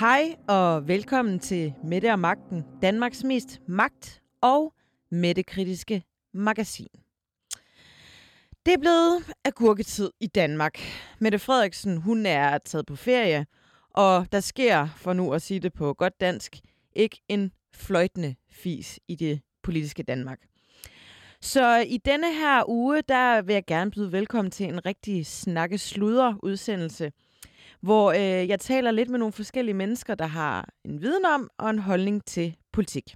Hej og velkommen til Mette og Magten, Danmarks mest magt- og mættekritiske magasin. Det er blevet agurketid i Danmark. Mette Frederiksen, hun er taget på ferie, og der sker, for nu at sige det på godt dansk, ikke en fløjtende fis i det politiske Danmark. Så i denne her uge, der vil jeg gerne byde velkommen til en rigtig snakke sludder udsendelse, hvor øh, jeg taler lidt med nogle forskellige mennesker, der har en viden om og en holdning til politik.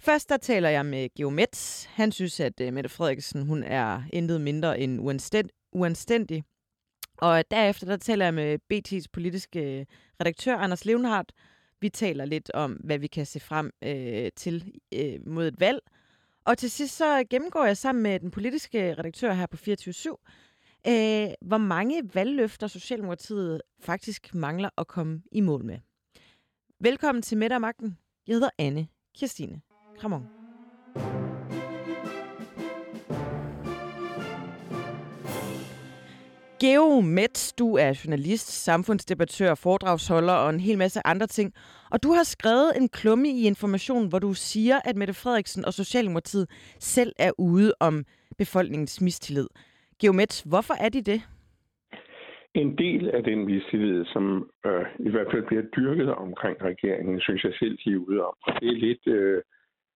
Først der taler jeg med Geomet. Han synes, at øh, Mette Frederiksen hun er intet mindre end uanstændig, uanstændig. Og derefter der taler jeg med BT's politiske øh, redaktør Anders Levenhardt. Vi taler lidt om, hvad vi kan se frem øh, til øh, mod et valg. Og til sidst så gennemgår jeg sammen med den politiske redaktør her på 24 øh, hvor mange valgløfter Socialdemokratiet faktisk mangler at komme i mål med. Velkommen til Mette Magten. Jeg hedder Anne Kirstine Kramon. Geo Metz, du er journalist, samfundsdebattør, foredragsholder og en hel masse andre ting. Og du har skrevet en klumme i Information, hvor du siger, at Mette Frederiksen og Socialdemokratiet selv er ude om befolkningens mistillid. Geomets, hvorfor er de det? En del af den mistillid, som øh, i hvert fald bliver dyrket omkring regeringen, synes jeg selv, de er ude om. Det er lidt, øh,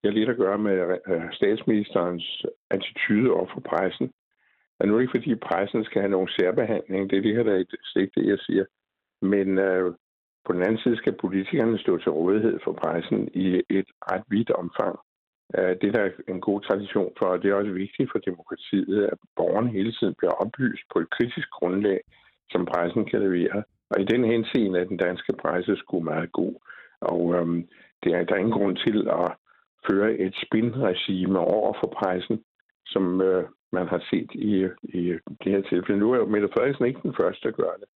det er lidt at gøre med øh, statsministerens attitude over for pressen. Og nu er det ikke, fordi pressen skal have nogen særbehandling. Det er det her, der er slet ikke det, jeg siger. Men øh, på den anden side skal politikerne stå til rådighed for pressen i et ret vidt omfang. Øh, det det er en god tradition for, og det er også vigtigt for demokratiet, at borgerne hele tiden bliver oplyst på et kritisk grundlag, som pressen kan levere. Og i den henseende er den danske presse sgu meget god. Og øhm, det er, der er ingen grund til at føre et spinregime over for pressen, som øh, man har set i, i det her tilfælde. Nu er jo Mette Frederiksen ikke den første, der gør det.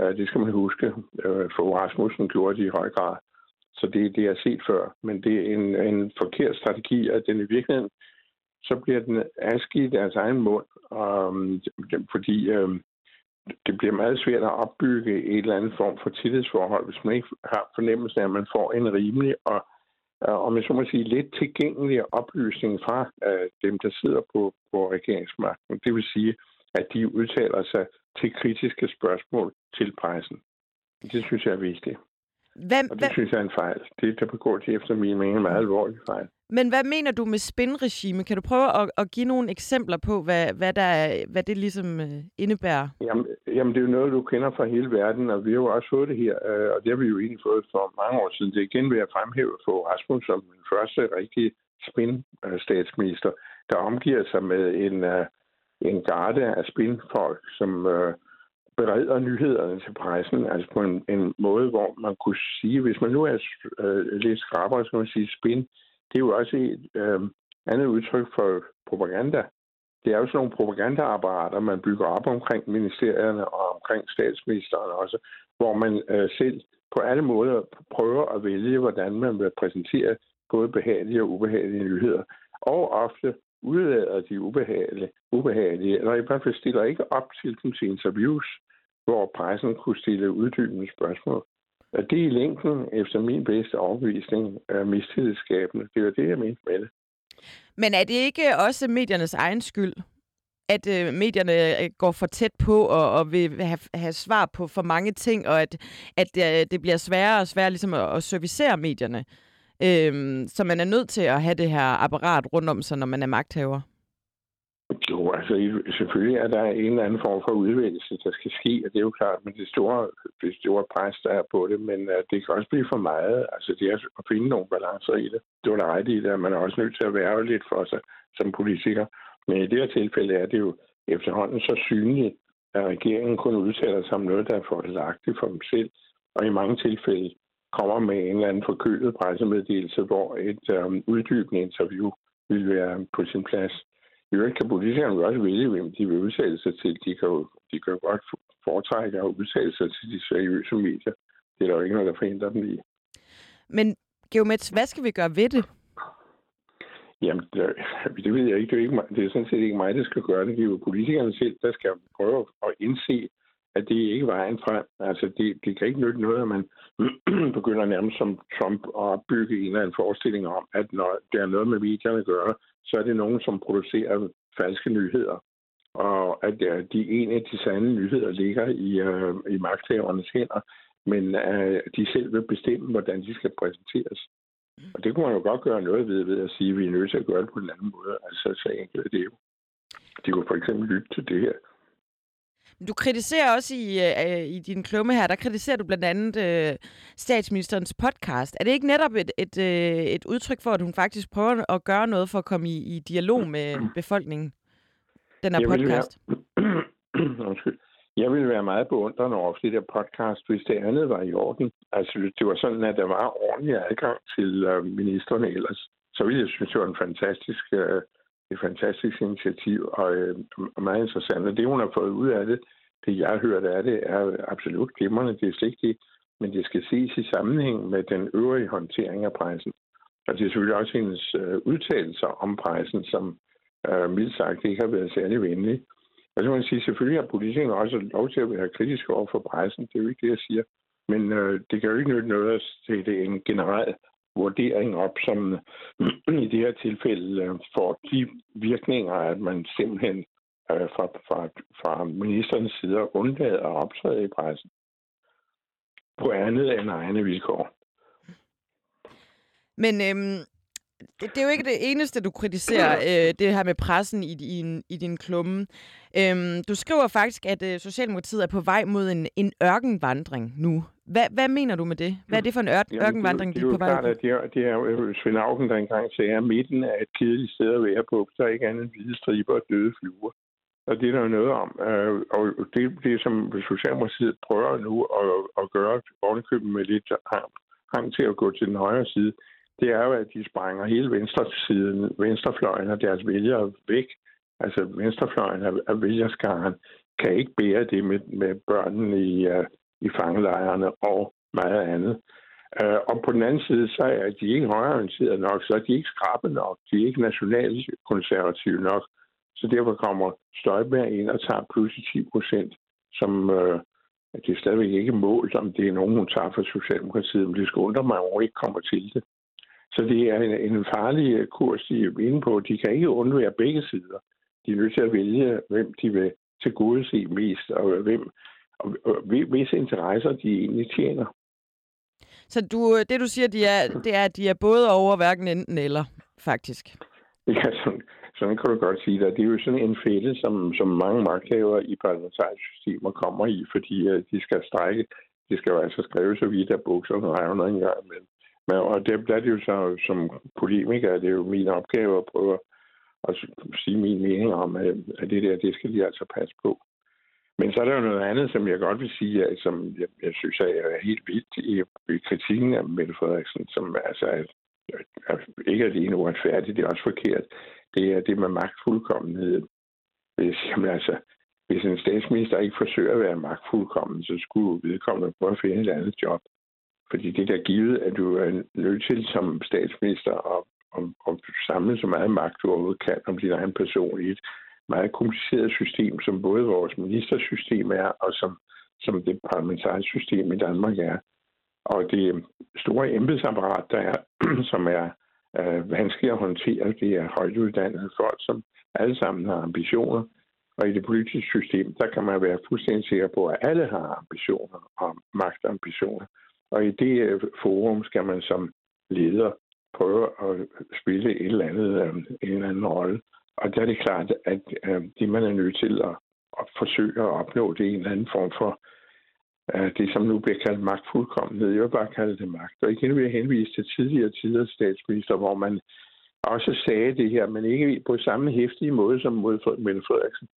Øh, det skal man huske. Øh, for Rasmussen gjorde det i høj grad. Så det, det er set før, men det er en, en forkert strategi, at den i virkeligheden, så bliver den aske i deres egen mund, og, øhm, fordi øh, det bliver meget svært at opbygge et eller andet form for tillidsforhold, hvis man ikke har fornemmelsen af, at man får en rimelig og, om jeg så må sige, lidt tilgængelig oplysning fra øh, dem, der sidder på, på regeringsmagten. Det vil sige, at de udtaler sig til kritiske spørgsmål til pressen. Det synes jeg er vigtigt. Hvem, og det hvem... synes jeg er en fejl. Det, der begår de efter min mening en meget alvorlig fejl. Men hvad mener du med spinregime? Kan du prøve at, at give nogle eksempler på, hvad, hvad, der er, hvad det ligesom øh, indebærer? Jamen, jamen, det er jo noget, du kender fra hele verden, og vi har jo også fået det her, øh, og det har vi jo egentlig fået for mange år siden. Det er igen ved at fremhæve for Rasmus som den første rigtige spin-statsminister, der omgiver sig med en, en garde af spinfolk, som bereder nyhederne til pressen, altså på en, en måde, hvor man kunne sige, hvis man nu er øh, lidt skrabere, så kan man sige spin, det er jo også et øh, andet udtryk for propaganda. Det er jo sådan nogle propagandaapparater, man bygger op omkring ministerierne og omkring statsministeren også, hvor man øh, selv på alle måder prøver at vælge, hvordan man vil præsentere både behagelige og ubehagelige nyheder. Og ofte udlader de ubehagelige, ubehagelige, eller i hvert fald stiller ikke op til dem til interviews, hvor pressen kunne stille uddybende spørgsmål. Og det i længden, efter min bedste overbevisning, er mistillidsskabende. Det var det, jeg mente med det. Men er det ikke også mediernes egen skyld, at øh, medierne øh, går for tæt på og, og vil have, have svar på for mange ting, og at, at det, det bliver sværere og sværere ligesom at, at servicere medierne? Øhm, så man er nødt til at have det her apparat rundt om sig, når man er magthaver? Jo, altså selvfølgelig er der en eller anden form for udvælgelse, der skal ske, og det er jo klart, men det store, det store pres, der er på det, men uh, det kan også blive for meget. Altså det er at finde nogle balancer i det. Det var der ret i det, at man er også nødt til at være lidt for sig som politiker. Men i det her tilfælde er det jo efterhånden så synligt, at regeringen kun udtaler sig om noget, der er fordelagtigt for dem selv, og i mange tilfælde kommer med en eller anden forkølet pressemeddelelse, hvor et um, uddybende interview vil være på sin plads. I øvrigt kan politikerne jo også vælge, hvem de vil udtale sig til. De kan jo, de kan jo godt foretrække at udtale sig til de seriøse medier. Det er der jo ikke noget, der forhindrer dem i. Men Geomets, hvad skal vi gøre ved det? Jamen, det, det ved jeg ikke. Det er, ikke det er sådan set ikke mig, der skal gøre det. Det er jo politikerne selv, der skal prøve at indse, at det ikke var vejen frem. Altså, det, det kan ikke nytte noget, at man begynder nærmest som Trump at opbygge en eller anden forestilling om, at når det er noget med medierne at gøre, så er det nogen, som producerer falske nyheder. Og at øh, de ene af de sande nyheder ligger i, øh, i magthavernes hænder, men øh, de selv vil bestemme, hvordan de skal præsenteres. Og det kunne man jo godt gøre noget ved, ved at sige, at vi er nødt til at gøre det på en anden måde. Altså, så enkelt er det jo. De kunne for eksempel lytte til det her. Du kritiserer også i, øh, i din klumme her, der kritiserer du blandt andet øh, statsministerens podcast. Er det ikke netop et, et, øh, et udtryk for, at hun faktisk prøver at gøre noget for at komme i, i dialog med befolkningen, den her jeg podcast? Være... Undskyld. Jeg ville være meget beundrende over det der podcast, hvis det andet var i orden. Altså, det var sådan, at der var ordentlig adgang til øh, ministerne ellers. Så ville jeg synes, det var en fantastisk øh, et fantastisk initiativ og, øh, og meget interessant. Og det, hun har fået ud af det, det jeg har hørt af det, er absolut glimrende. Det er slet ikke det, men det skal ses i sammenhæng med den øvrige håndtering af pressen. Og det er selvfølgelig også hendes øh, udtalelser om pressen, som øh, mildt sagt ikke har været særlig venlige. Og så må man sige, selvfølgelig har politikerne også lov til at være kritiske over for pressen. Det er jo ikke det, jeg siger. Men øh, det kan jo ikke nytte noget at det en generel vurdering op, som i det her tilfælde øh, får de virkninger, at man simpelthen øh, fra, fra, fra ministerens side undlader at optræde i pressen på andet end egne vilkår. Men øhm, det, det er jo ikke det eneste, du kritiserer, øh, det her med pressen i, i, i din klumme. Øhm, du skriver faktisk, at øh, Socialdemokratiet er på vej mod en, en ørkenvandring nu. Hvad, hvad mener du med det? Hvad er det for en ør- Jamen, ørkenvandring, de er på vej klart, at det er, det er jo Svend Augen, der engang sagde, at midten er et kedeligt sted at være på. Der er ikke andet end hvide striber og døde fluer. Og det er der jo noget om. Øh, og det, det som Socialdemokratiet prøver nu at, at gøre ovenikøben med lidt hang til at gå til den højre side, det er jo, at de sprænger hele venstre siden, venstrefløjen og deres vælgere væk. Altså venstrefløjen af, vælgerskaren kan ikke bære det med, med børnene i, uh, i fangelejrene og meget andet. Uh, og på den anden side, så er de ikke højreorienterede nok, så er de ikke skrappe nok, de er ikke nationalkonservative nok. Så derfor kommer Støjberg ind og tager pludselig 10 procent, som uh, det er stadigvæk ikke målt, om det er nogen, hun tager fra Socialdemokratiet, men det skal undre mig, at hun ikke kommer til det. Så det er en, en farlig øh, kurs, de er inde på. De kan ikke undvære begge sider. De er nødt til at vælge, hvem de vil til gode se mest, og hvem og, og, hvis interesser de egentlig tjener. Så du, det, du siger, de er, det er, at de er både over hverken enten eller, faktisk? Ja, sådan, sådan kan du godt sige det. Det er jo sådan en fælde, som, som mange magthaver i parlamentariske systemer kommer i, fordi uh, de skal strække. De skal jo altså skrive så vidt, at bukserne revner en gang imellem. Men, og det, der er det jo så, som polemiker, det er jo min opgave at prøve at sige min mening om, at det der, det skal de altså passe på. Men så er der jo noget andet, som jeg godt vil sige, at, som jeg, jeg synes er helt vildt i, i kritikken af Mette Frederiksen, som altså er, er, ikke alene uretfærdigt, det er også forkert. Det er det med magtfuldkommenhed. Hvis, jamen altså, hvis en statsminister ikke forsøger at være magtfuldkommen, så skulle vedkommende prøve at finde et andet job. Fordi det der givet, at du er nødt til som statsminister at, at, at samle så meget magt, du overhovedet kan om din egen person i et meget kompliceret system, som både vores ministersystem er, og som, som det parlamentariske system i Danmark er. Og det store embedsapparat, der er, som er øh, vanskeligt at håndtere, det er højtuddannede folk, som alle sammen har ambitioner. Og i det politiske system, der kan man være fuldstændig sikker på, at alle har ambitioner og magtambitioner. Og i det øh, forum skal man som leder prøve at spille et eller andet, øh, en eller anden rolle. Og der er det klart, at øh, det man er nødt til at, at forsøge at opnå, det er en eller anden form for øh, det, som nu bliver kaldt magtfuldkommenhed. Jeg vil bare kalde det magt. Og igen vil jeg henvise til tidligere tiders statsminister, hvor man også sagde det her, men ikke på samme hæftige måde som mod Mette Frederiksen.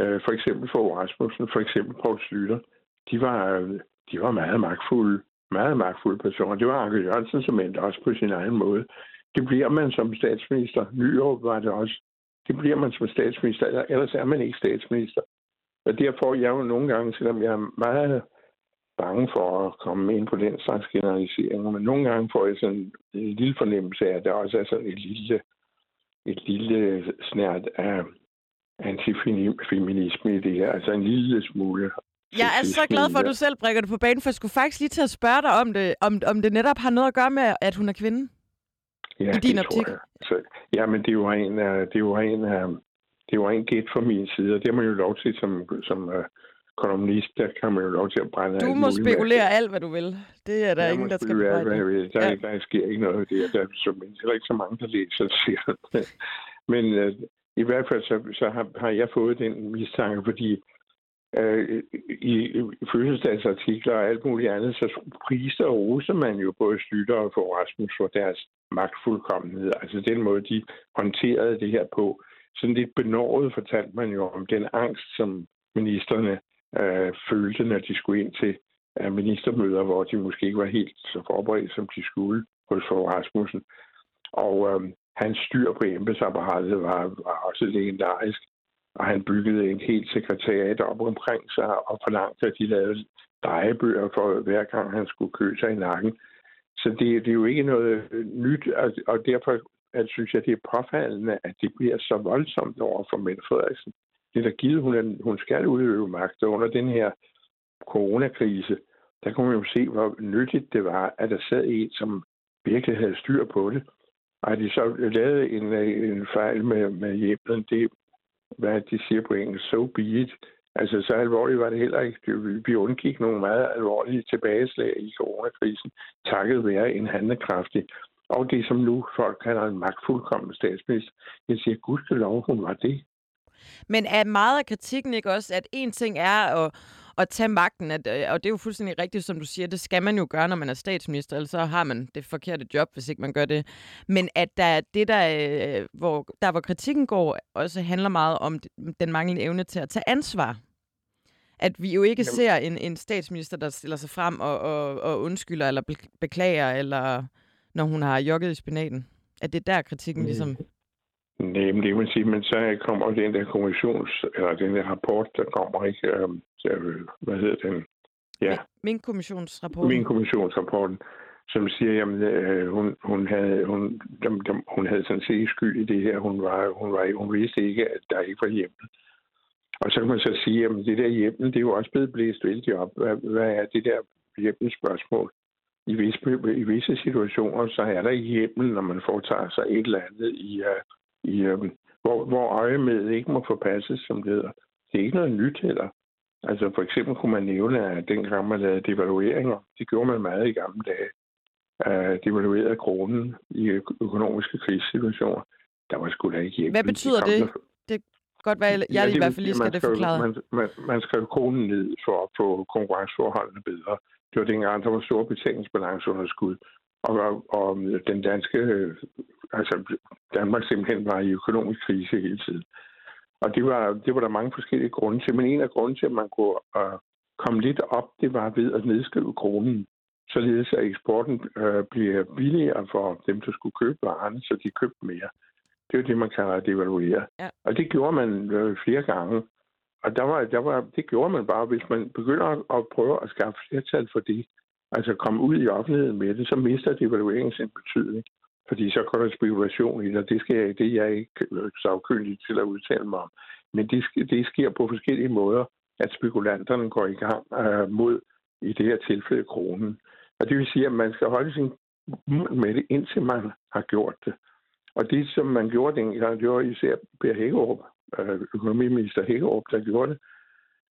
Øh, for eksempel for Rasmussen, for eksempel Poul Slytter. De var, de var meget magtfulde meget magtfulde personer. Det var Anke Jørgensen, som endte også på sin egen måde. Det bliver man som statsminister. Nyår var det også. Det bliver man som statsminister, ellers er man ikke statsminister. Og derfor jeg jo nogle gange, selvom jeg er meget bange for at komme ind på den slags generaliseringer, men nogle gange får jeg sådan en lille fornemmelse af, at der også er sådan et lille, et lille snært af antifeminisme i det her. Altså en lille smule jeg er så glad for, at du selv brækker det på banen, for jeg skulle faktisk lige til at spørge dig om det, om, om det netop har noget at gøre med, at hun er kvinde. Ja, I din det optik? tror jeg. Så, ja, men det var en, uh, det var en, uh, det var en gæt fra min side, og det har man jo lov til som, som uh, kolumnist, der kan man jo lov til at brænde Du alt må spekulere alt, hvad du vil. Det er der Jeg ingen, der skal spekulere, hvad jeg vil. Der, Ja. der sker ikke noget af det. Der er men heller ikke så mange, der læser siger. Men uh, i hvert fald så, så har, har jeg fået den mistanke, fordi øh, i, i fødselsdagsartikler og alt muligt andet, så priser og roser man jo både Slytter og for Rasmus for deres magtfuldkommenhed. Altså den måde, de håndterede det her på. Sådan lidt benåret fortalte man jo om den angst, som ministerne øh, følte, når de skulle ind til øh, ministermøder, hvor de måske ikke var helt så forberedt, som de skulle hos for Rasmussen. Og øh, hans styr på embedsapparatet var, var også legendarisk og han byggede en helt sekretariat op omkring sig og forlangte, at de lavede drejebøger for hver gang han skulle købe sig i nakken. Så det, det er jo ikke noget nyt, og, og derfor at, synes jeg, det er påfaldende, at det bliver så voldsomt over for Mette Frederiksen. Det der givet, hun, er, hun skal udøve magt, og under den her coronakrise, der kunne man jo se, hvor nyttigt det var, at der sad en, som virkelig havde styr på det. Og at de så lavede en, en fejl med, med hjemlen, det, hvad de siger på engelsk, so be it. Altså, så alvorligt var det heller ikke. Vi undgik nogle meget alvorlige tilbageslag i coronakrisen, takket være en handlekraftig. Og det, som nu folk kalder en magtfuldkommen statsminister. Jeg siger, gudskelov, hun var det. Men er meget af kritikken ikke også, at en ting er at, at tage magten, at, øh, og det er jo fuldstændig rigtigt, som du siger, det skal man jo gøre, når man er statsminister, ellers så har man det forkerte job, hvis ikke man gør det. Men at der er det, der, øh, hvor, der hvor kritikken går, også handler meget om den manglende evne til at tage ansvar. At vi jo ikke Jamen. ser en, en statsminister, der stiller sig frem og, og, og undskylder eller be- beklager, eller når hun har jogget i spinaten. At det er der kritikken Mm. ligesom... Nej, men det vil sige, men så kommer den der kommissions, eller den der rapport, der kommer ikke, øh, øh, hvad hedder den? Ja, Min kommissionsrapport. min kommissionsrapporten, som siger, jamen, øh, hun, hun, havde, hun, dem, dem, hun havde sådan set skyld i det her. Hun, var, hun, var, hun vidste ikke, at der ikke var hjemmel. Og så kan man så sige, at det der hjemmel, det er jo også blevet blæst vældig op. Hvad, hvad er det der hjemmelsspørgsmål? I visse, I visse situationer, så er der ikke hjemmel, når man foretager sig et eller andet, i, uh, i, uh, hvor, hvor øje med ikke må forpasses, som det hedder. Det er ikke noget nyt heller. Altså for eksempel kunne man nævne, at dengang man lavede devalueringer, det gjorde man meget i gamle dage, uh, devaluerede kronen i økonomiske krisesituationer. Der var sgu da ikke hjemmel. Hvad betyder kom det? der- Godt være, jeg Ja, ja, i det hvert fald lige skal det forklare. Man, man, man skrev kronen ned for at få konkurrenceforholdene bedre. Det var dengang, der var store betalingsbalanceunderskud. Og, og, og den danske, øh, altså Danmark simpelthen var i økonomisk krise hele tiden. Og det var, det var der mange forskellige grunde til. Men en af grunden til, at man kunne uh, komme lidt op, det var ved at nedskrive kronen. Således at eksporten øh, bliver billigere for dem, der skulle købe varerne, så de købte mere. Det er jo det, man kalder at devaluere. Ja. Og det gjorde man øh, flere gange. Og der var, der var, det gjorde man bare, hvis man begynder at, at prøve at skaffe flertal for det, altså komme ud i offentligheden med det, så mister devalueringen sin betydning. Fordi så går der spekulation i det, og det, skal jeg, det er jeg ikke øh, sagkyndig til at udtale mig om. Men det, det sker på forskellige måder, at spekulanterne går i gang øh, mod, i det her tilfælde, kronen. Og det vil sige, at man skal holde sin mund med det, indtil man har gjort det. Og det, som man gjorde dengang, det var især Per Hækkerup, øh, økonomiminister Hækkerup, der gjorde det.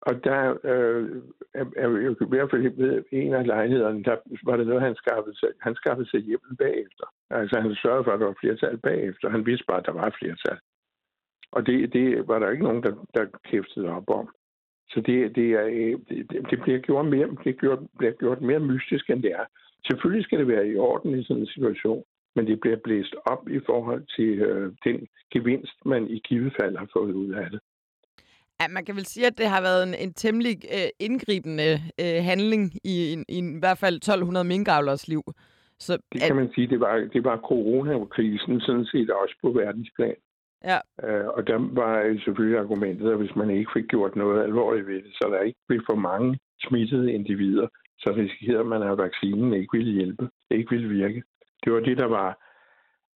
Og der øh, er, er, i hvert fald ved en af lejlighederne, der var det noget, han skaffede sig, han skaffede sig hjælpen bagefter. Altså han sørgede for, at der var flertal bagefter. Han vidste bare, at der var flertal. Og det, det var der ikke nogen, der, der kæftede op om. Så det, det, er, øh, det, det bliver, gjort mere, det gjort, bliver gjort mere mystisk, end det er. Selvfølgelig skal det være i orden i sådan en situation, men det bliver blæst op i forhold til øh, den gevinst, man i givet fald har fået ud af det. Ja, man kan vel sige, at det har været en, en temmelig øh, indgribende øh, handling i, i, i, i hvert fald 1200 minkavlers liv. Så Det at, kan man sige, det var, det var coronakrisen sådan set også på verdensplan. ja, Øh, og der var jo selvfølgelig argumentet, at hvis man ikke fik gjort noget alvorligt ved det, så der ikke blev for mange smittede individer, så risikerede man, at vaccinen ikke ville hjælpe, ikke ville virke. Det var det, der var,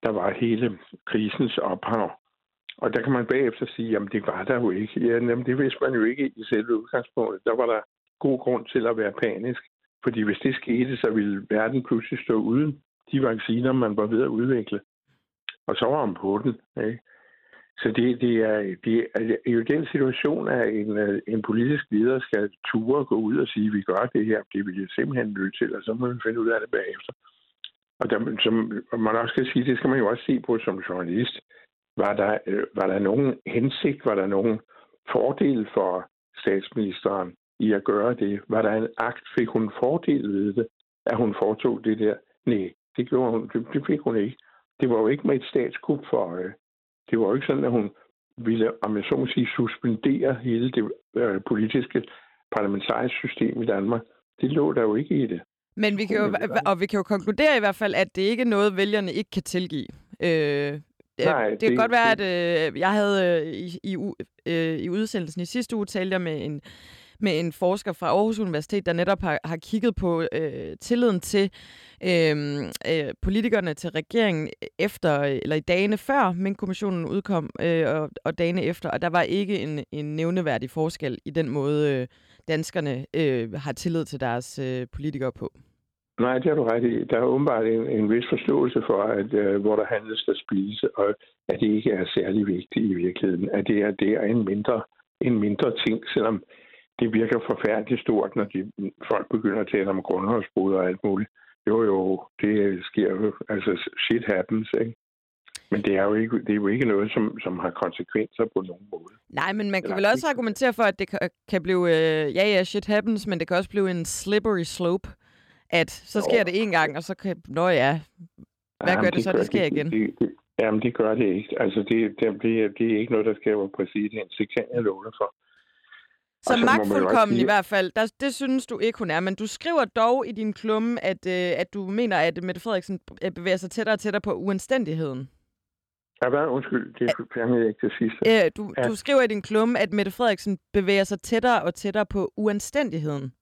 der var hele krisens ophav. Og der kan man bagefter sige, jamen det var der jo ikke. Ja, jamen, det vidste man jo ikke i selve udgangspunktet. Der var der god grund til at være panisk. Fordi hvis det skete, så ville verden pludselig stå uden de vacciner, man var ved at udvikle. Og så var man på den. Ikke? Så det, det, er, det er altså, jo den situation, at en, øh, en politisk leder skal ture gå ud og sige, at vi gør det her. Det vil jeg simpelthen nødt til, og så må vi finde ud af det bagefter. Og der, som man også skal sige, det skal man jo også se på som journalist. Var der, øh, var der nogen hensigt, var der nogen fordel for statsministeren i at gøre det? Var der en akt, fik hun fordel ved det, at hun foretog det der? Nej, det, gjorde hun, det, det fik hun ikke. Det var jo ikke med et statskup for øje. Det var jo ikke sådan, at hun ville, om jeg så må sige, suspendere hele det øh, politiske parlamentariske system i Danmark. Det lå der jo ikke i det. Men vi kan jo, og vi kan jo konkludere i hvert fald, at det ikke er noget, vælgerne ikke kan tilgive. Øh, Nej, det, det kan godt være, at øh, jeg havde øh, i, i, øh, i udsendelsen i sidste uge talt jeg med en, med en forsker fra Aarhus Universitet, der netop har, har kigget på øh, tilliden til øh, øh, politikerne til regeringen efter, eller i dagene før Mink-kommissionen udkom, øh, og, og dagene efter, og der var ikke en, en nævneværdig forskel i den måde, øh, danskerne øh, har tillid til deres øh, politikere på. Nej, det har du ret i. Der er åbenbart en, en vis forståelse for, at øh, hvor der handles, der spise, og at det ikke er særlig vigtigt i virkeligheden. At det er, det er en, mindre, en mindre ting, selvom det virker forfærdeligt stort, når de, folk begynder at tale om grundlovsbrud og alt muligt. Jo, jo, det sker jo. Altså, shit happens, ikke? Men det er jo ikke, det er jo ikke noget, som, som har konsekvenser på nogen måde. Nej, men man kan Eller, vel også argumentere for, at det kan, kan blive, øh, ja ja, shit happens, men det kan også blive en slippery slope, at så sker jo. det en gang, og så kan, nå ja, hvad jamen, gør det så, gør, det sker det, igen? Det, det, jamen, det gør det ikke. Altså, det, det, det, det er ikke noget, der skaber præsident. Det kan jeg love dig for. Så magtfuldkommen i hvert fald, der, det synes du ikke, hun er. Men du skriver dog i din klumme, at, øh, at du mener, at Mette Frederiksen øh, bevæger sig tættere og tættere på uanstændigheden. Ja, hvad? Undskyld, det fangede ikke det sidste. Øh, du, ja. du skriver i din klumme, at Mette Frederiksen bevæger sig tættere og tættere på uanstændigheden.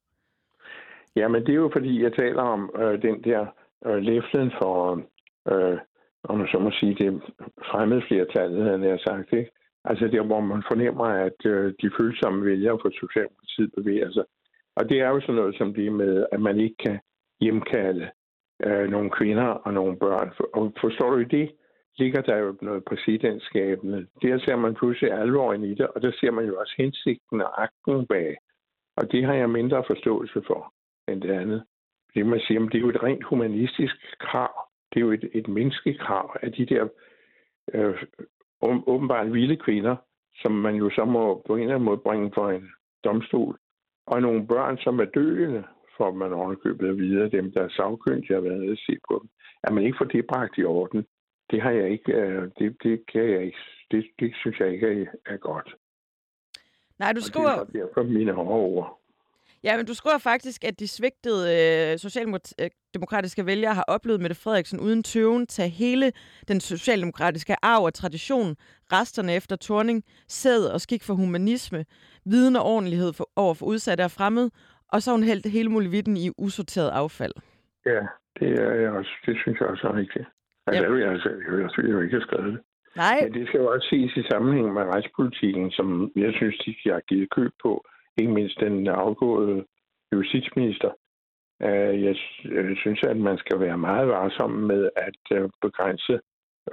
Ja, men det er jo fordi, jeg taler om øh, den der øh, læflen for, øh, om man så må sige, det fremmedflertallet, havde jeg sagt, ikke? Altså der, hvor man fornemmer, at øh, de følsomme vælgere for Socialdemokratiet bevæger sig. Og det er jo sådan noget som det med, at man ikke kan hjemkalde øh, nogle kvinder og nogle børn. Og forstår du i det, ligger der jo noget præsidentskabende. Der ser man pludselig alvoren i det, og der ser man jo også hensigten og akten bag. Og det har jeg mindre forståelse for det andet. Det man siger, det er jo et rent humanistisk krav. Det er jo et, et menneskekrav, at de der øh, åbenbart vilde kvinder, som man jo så må på en eller anden måde bringe for en domstol, og nogle børn, som er døende, for man ovenkøbet at vide, dem, der er sagkyndige, har været nede og se på dem. At man ikke får det bragt i orden, det har jeg ikke, øh, det, det kan jeg ikke, det, det synes jeg ikke er, er godt. Nej, du skriver... Og det er derfor mine hårde ord. Ja, men du skriver faktisk, at de svigtede øh, socialdemokratiske vælgere har oplevet Mette Frederiksen uden tøven tage hele den socialdemokratiske arv og tradition, resterne efter Torning, sæd og skik for humanisme, viden og ordentlighed for, over for udsatte og fremmede, og så hun hældt hele muligheden i usorteret affald. Ja, det, er jeg også, det synes jeg også er rigtigt. Altså, ja. jeg, altså, jeg, jeg, jeg ikke skrevet det. Nej. Men det skal jo også ses i sammenhæng med retspolitikken, som jeg synes, de har givet køb på ikke mindst den afgåede justitsminister. Øh, jeg synes, at man skal være meget varsom med at øh, begrænse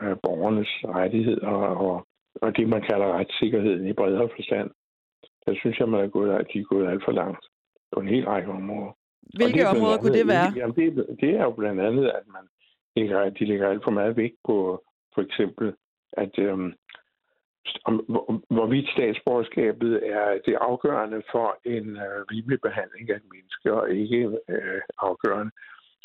øh, borgernes rettigheder og, og det, man kalder retssikkerheden i bredere forstand. Der synes jeg, man er gået, at de er gået alt for langt på en hel række områder. Hvilke områder andet, kunne det være? Jamen, det, det er jo blandt andet, at man lægger, de lægger alt for meget vægt på for eksempel, at øhm, om, hvor, hvorvidt statsborgerskabet er det afgørende for en øh, rimelig behandling af et menneske, og ikke øh, afgørende.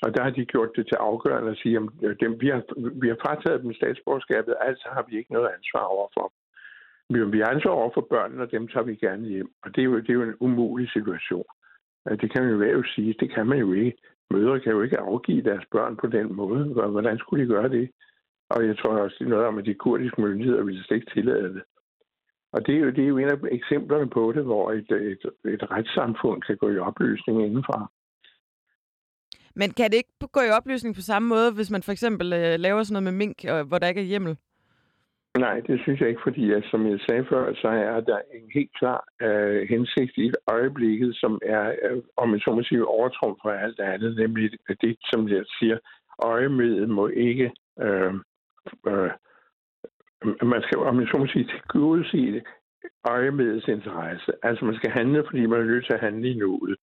Og der har de gjort det til afgørende at sige, at øh, dem, vi, har, vi har frataget dem statsborgerskabet, altså har vi ikke noget ansvar overfor dem. Vi har ansvar over for børnene, og dem tager vi gerne hjem. Og det er jo, det er jo en umulig situation. Øh, det kan man jo være sige, det kan man jo ikke. Mødre kan jo ikke afgive deres børn på den måde. Hvordan skulle de gøre det? Og jeg tror også, er noget om, at de kurdiske myndigheder ville slet ikke tillade det. Og det er, jo, det er jo en af eksemplerne på det, hvor et, et, et retssamfund kan gå i opløsning indenfra. Men kan det ikke gå i opløsning på samme måde, hvis man for eksempel øh, laver sådan noget med mink, og, hvor der ikke er hjemmel? Nej, det synes jeg ikke, fordi at, som jeg sagde før, så er der en helt klar uh, hensigt i øjeblikket, som er, uh, om man så må sige, overtrum for alt andet, nemlig det, som jeg siger, øjemidlet må ikke, uh, øh, man skal, om jeg så må sige, tilgodese øjemedets interesse. Altså man skal handle, fordi man er nødt til at handle i nuet.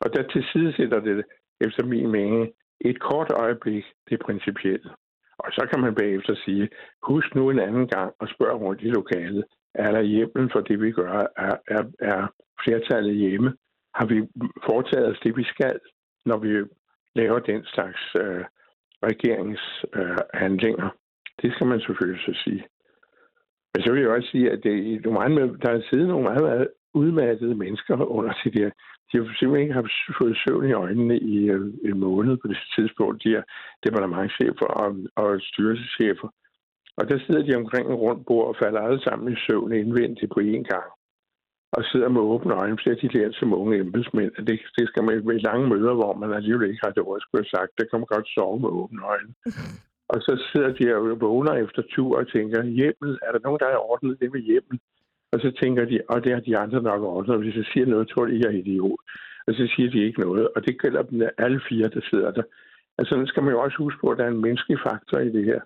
Og der tilsidesætter det, efter min mening, et kort øjeblik det principielle. Og så kan man bagefter sige, husk nu en anden gang og spørg rundt i lokalet, er der hjemmen for det, vi gør? Er, er, er flertallet hjemme? Har vi foretaget os det, vi skal, når vi laver den slags øh, regeringshandlinger? Øh, det skal man selvfølgelig så sige. Men så vil jeg også sige, at det, der er siddet nogle meget, meget udmattede mennesker under til der de har simpelthen ikke haft fået søvn i øjnene i øh, en måned på det tidspunkt. De er departementchefer og, og styrelseschefer. Og der sidder de omkring en rundt bord og falder alle sammen i søvn indvendigt på én gang. Og sidder med åbne øjne, så de lært som unge embedsmænd. Det, det skal man med lange møder, hvor man alligevel ikke har det ord, skulle have sagt. Der kan man godt sove med åbne øjne. og så sidder de og vågner efter tur og tænker, hjemmel, er der nogen, der har ordnet det med hjemmel? Og så tænker de, og det har de andre nok ordnet. Hvis jeg siger noget, tror de, jeg er idiot. Og så siger de ikke noget. Og det gælder dem alle fire, der sidder der. Altså, nu skal man jo også huske på, at der er en menneskelig faktor i det her.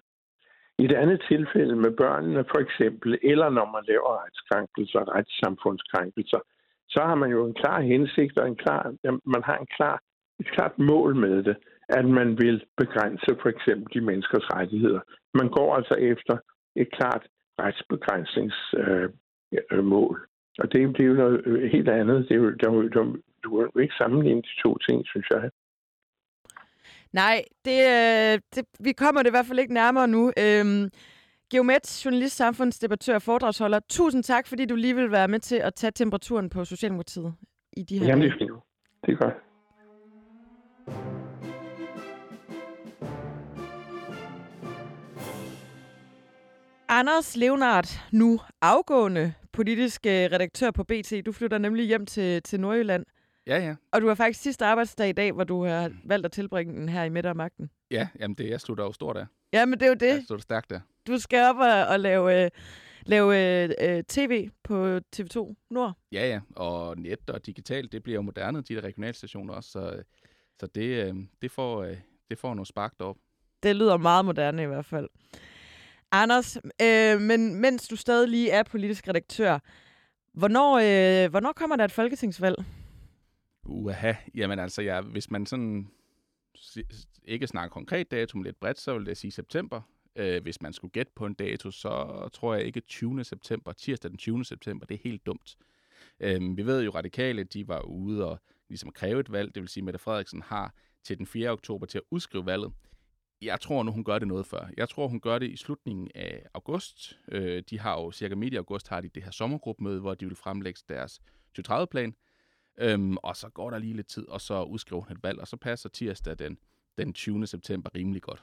I det andet tilfælde med børnene for eksempel, eller når man laver retskrænkelser, retssamfundskrænkelser, så har man jo en klar hensigt og en klar, man har en klar, et klart mål med det, at man vil begrænse for eksempel de menneskers rettigheder. Man går altså efter et klart retsbegrænsnings øh. Og det, det er jo noget øh, helt andet. Det er jo, der, der, du kan ikke sammenligne de to ting, synes jeg. Nej, det, øh, det, vi kommer det i hvert fald ikke nærmere nu. Øhm, Geomet, journalist, samfundsdebattør og foredragsholder. Tusind tak, fordi du lige vil være med til at tage temperaturen på Socialdemokratiet i de her Jamen, det er fint. Det er godt. Anders Leonard, nu afgående politisk øh, redaktør på BT. Du flytter nemlig hjem til, til Nordjylland. Ja, ja. Og du har faktisk sidste arbejdsdag i dag, hvor du har valgt at tilbringe den her i middag af magten. Ja, jamen det, jeg slutter jo stort af. Ja, men det er jo det. Jeg slutter stærkt der. Du skal op og, og lave, øh, lave øh, tv på TV2 Nord. Ja, ja. Og net og digitalt, det bliver jo moderne, de der regionalstationer også. Så, så det, øh, det, får, øh, det får noget spark op. Det lyder meget moderne i hvert fald. Anders, øh, men mens du stadig lige er politisk redaktør, hvornår, øh, hvornår kommer der et folketingsvalg? Uha, jamen altså, ja, hvis man sådan ikke snakker konkret dato, men lidt bredt, så vil det sige september. Øh, hvis man skulle gætte på en dato, så tror jeg ikke 20. september, tirsdag den 20. september, det er helt dumt. Øh, vi ved jo, radikale, de var ude og ligesom kræve et valg, det vil sige, at Mette Frederiksen har til den 4. oktober til at udskrive valget jeg tror nu, hun gør det noget før. Jeg tror, hun gør det i slutningen af august. Øh, de har jo cirka midt i august har de det her sommergruppemøde, hvor de vil fremlægge deres 2030-plan. Øhm, og så går der lige lidt tid, og så udskriver hun et valg, og så passer tirsdag den, den 20. september rimelig godt.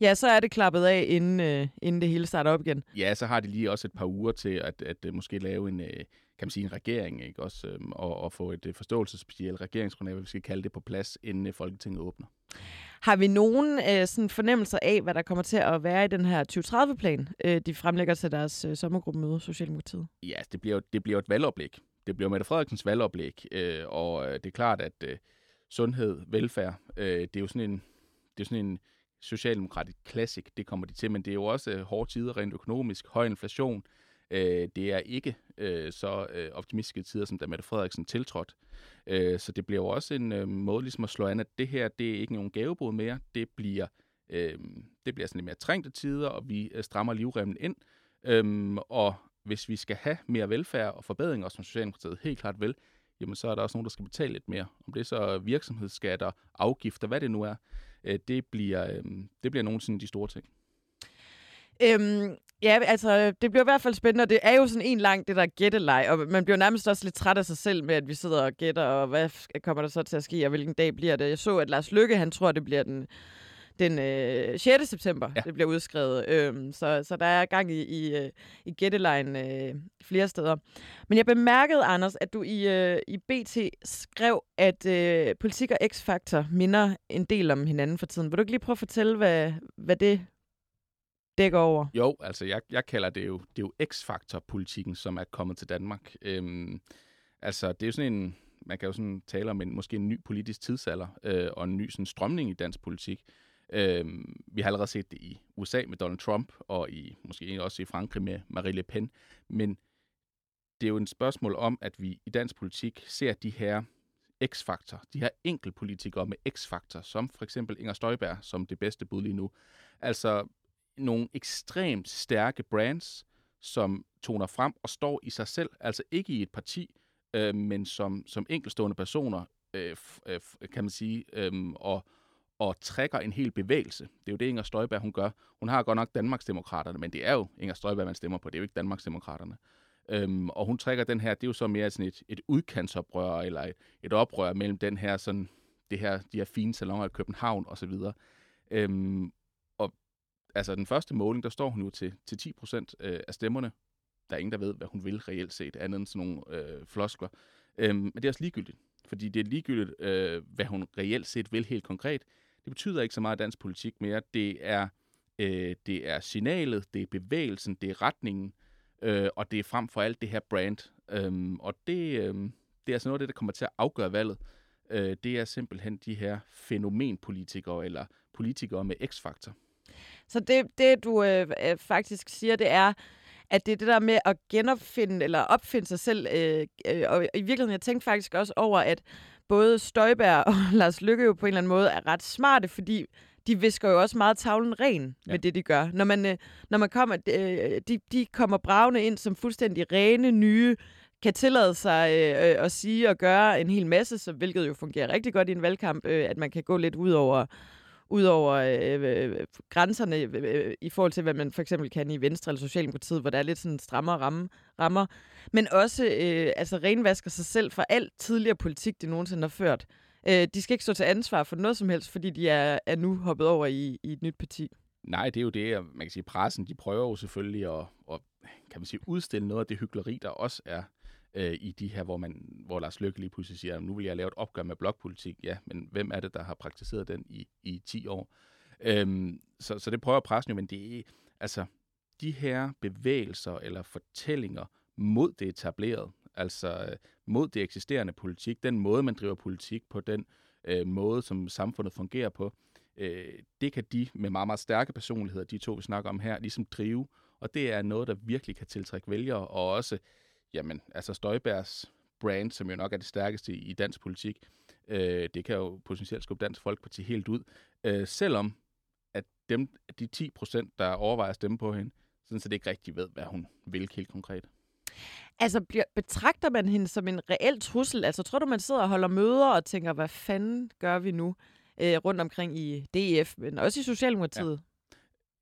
Ja, så er det klappet af, inden, øh, inden det hele starter op igen. Ja, så har de lige også et par uger til at, at, at måske lave en, øh, kan man sige, en regering, ikke? Også, øh, og, og få et øh, forståelsesspecielt regeringsgrundlag, hvad vi skal kalde det, på plads, inden øh, Folketinget åbner. Har vi nogen øh, sådan fornemmelser af, hvad der kommer til at være i den her 2030-plan, øh, de fremlægger til deres øh, sommergruppemøde, Socialdemokratiet? Ja, det bliver, det bliver et valgoplæg. Det bliver Mette Frederiksens valgoplæg, øh, og øh, det er klart, at øh, sundhed, velfærd, øh, det er jo sådan en, det er sådan en socialdemokratisk classic, det kommer de til, men det er jo også øh, hårde tider rent økonomisk, høj inflation, øh, det er ikke øh, så øh, optimistiske tider, som da Mette Frederiksen tiltrådte. Øh, så det bliver jo også en øh, måde ligesom at slå an, at det her, det er ikke nogen gavebod mere, det bliver, øh, det bliver sådan lidt mere trængte tider, og vi øh, strammer livremmen ind. Øh, og hvis vi skal have mere velfærd og forbedringer, som Socialdemokratiet helt klart vil, jamen så er der også nogen, der skal betale lidt mere. Om det er så virksomhedsskatter, afgifter, hvad det nu er, øh, det, bliver, øh, det bliver nogensinde af de store ting. Øhm, ja, altså, det bliver i hvert fald spændende, og det er jo sådan en lang, det der gætteleg, og man bliver nærmest også lidt træt af sig selv med, at vi sidder og gætter, og hvad kommer der så til at ske, og hvilken dag bliver det? Jeg så, at Lars Lykke, han tror, det bliver den, den øh, 6. september, ja. det bliver udskrevet. Øhm, så, så der er gang i, i, øh, i gættelejen øh, flere steder. Men jeg bemærkede, Anders, at du i, øh, i BT skrev, at øh, politik og X-Factor minder en del om hinanden for tiden. Vil du ikke lige prøve at fortælle, hvad, hvad det dækker over? Jo, altså jeg, jeg kalder det jo, det er jo X-faktor-politikken, som er kommet til Danmark. Øhm, altså det er jo sådan en, man kan jo sådan tale om en, måske en ny politisk tidsalder øh, og en ny sådan strømning i dansk politik. Øh, vi har allerede set det i USA med Donald Trump, og i måske også i Frankrig med Marie Le Pen. Men det er jo et spørgsmål om, at vi i dansk politik ser de her X-faktor, de her enkeltpolitikere med X-faktor, som for eksempel Inger Støjberg, som det bedste bud lige nu. Altså nogle ekstremt stærke brands, som toner frem og står i sig selv, altså ikke i et parti, øh, men som, som enkelstående personer, øh, øh, kan man sige, øh, og, og trækker en hel bevægelse. Det er jo det, Inger Støjberg hun gør. Hun har godt nok Danmarksdemokraterne, men det er jo Inger Støjberg, man stemmer på. Det er jo ikke Danmarksdemokraterne. Øhm, og hun trækker den her, det er jo så mere sådan et, et udkantsoprør, eller et, et oprør mellem den her sådan, det her, de her fine salonger i København osv. Øhm, og altså den første måling, der står hun jo til, til 10 procent øh, af stemmerne. Der er ingen, der ved, hvad hun vil reelt set, andet end sådan nogle øh, floskler. Øhm, men det er også ligegyldigt, fordi det er ligegyldigt, øh, hvad hun reelt set vil helt konkret. Det betyder ikke så meget dansk politik mere. Det er, øh, det er signalet, det er bevægelsen, det er retningen, øh, og det er frem for alt det her brand. Øhm, og det, øh, det er altså noget af det, der kommer til at afgøre valget. Øh, det er simpelthen de her fænomenpolitikere, eller politikere med x-faktor. Så det, det du øh, øh faktisk siger, det er, at det er det der med at genopfinde eller opfinde sig selv. Øh, øh, og i virkeligheden, jeg tænkte faktisk også over, at både Støjberg og Lars Lykke jo på en eller anden måde er ret smarte, fordi de visker jo også meget tavlen ren ja. med det, de gør. Når man, øh, når man kommer, øh, de, de kommer bravende ind som fuldstændig rene, nye, kan tillade sig øh, øh, at sige og gøre en hel masse, så, hvilket jo fungerer rigtig godt i en valgkamp, øh, at man kan gå lidt ud over ud over øh, øh, øh, grænserne øh, øh, øh, i forhold til, hvad man for eksempel kan i Venstre eller Socialdemokratiet, hvor der er lidt sådan strammere ramme, rammer, men også øh, altså renvasker sig selv for alt tidligere politik, de nogensinde har ført. Øh, de skal ikke stå til ansvar for noget som helst, fordi de er, er nu hoppet over i, i et nyt parti. Nej, det er jo det, man kan sige, pressen, de prøver jo selvfølgelig at, at kan man sige, udstille noget af det hyggeleri, der også er øh, i de her, hvor, man, hvor Lars Løkke lige pludselig siger, nu vil jeg lave et opgør med blokpolitik. Ja, men hvem er det, der har praktiseret den i, i 10 år? Øhm, så, så det prøver pressen jo, men det er, altså, de her bevægelser eller fortællinger mod det etablerede, altså øh, mod det eksisterende politik, den måde, man driver politik på, den øh, måde, som samfundet fungerer på, øh, det kan de med meget, meget stærke personligheder, de to, vi snakker om her, ligesom drive, og det er noget, der virkelig kan tiltrække vælgere, og også jamen, altså Støjbergs brand, som jo nok er det stærkeste i, dansk politik, øh, det kan jo potentielt skubbe Dansk Folkeparti helt ud. Øh, selvom at dem, de 10 procent, der overvejer at stemme på hende, sådan så det ikke rigtig ved, hvad hun vil helt konkret. Altså, bliver, betragter man hende som en reel trussel? Altså, tror du, man sidder og holder møder og tænker, hvad fanden gør vi nu øh, rundt omkring i DF, men også i Socialdemokratiet?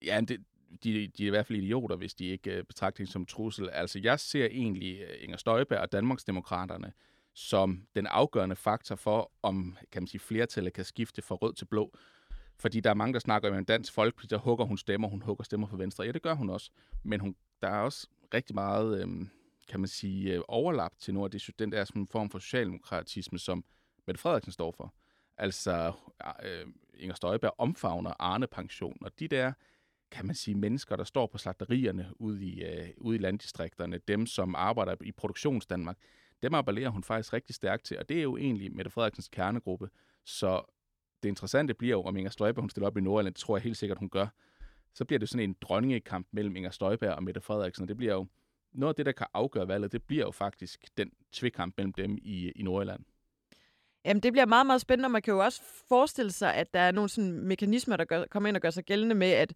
Ja, ja det, de, de er i hvert fald idioter, hvis de ikke øh, betragter hende som trussel. Altså, jeg ser egentlig øh, Inger Støjberg og Danmarksdemokraterne som den afgørende faktor for, om kan man sige, flertallet kan skifte fra rød til blå. Fordi der er mange, der snakker om, at dansk folk, der hugger hun stemmer, hun hugger stemmer for venstre. Ja, det gør hun også. Men hun, der er også rigtig meget, øh, kan man sige, øh, overlap til noget af det, den der sådan form for socialdemokratisme, som Mette Frederiksen står for. Altså, øh, Inger Støjberg omfavner Arne-pension, og de der kan man sige, mennesker, der står på slagterierne ude i, øh, ude i landdistrikterne, dem, som arbejder i produktionsdanmark, dem appellerer hun faktisk rigtig stærkt til, og det er jo egentlig Mette Frederiksens kernegruppe. Så det interessante bliver jo, om Inger Støjberg hun stiller op i Nordjylland, det tror jeg helt sikkert, hun gør. Så bliver det sådan en dronningekamp mellem Inger Støjberg og Mette Frederiksen, og det bliver jo noget af det, der kan afgøre valget, det bliver jo faktisk den tvekamp mellem dem i, i Nordjylland. Jamen, det bliver meget, meget spændende, og man kan jo også forestille sig, at der er nogle sådan mekanismer, der gør, kommer ind og gør sig gældende med, at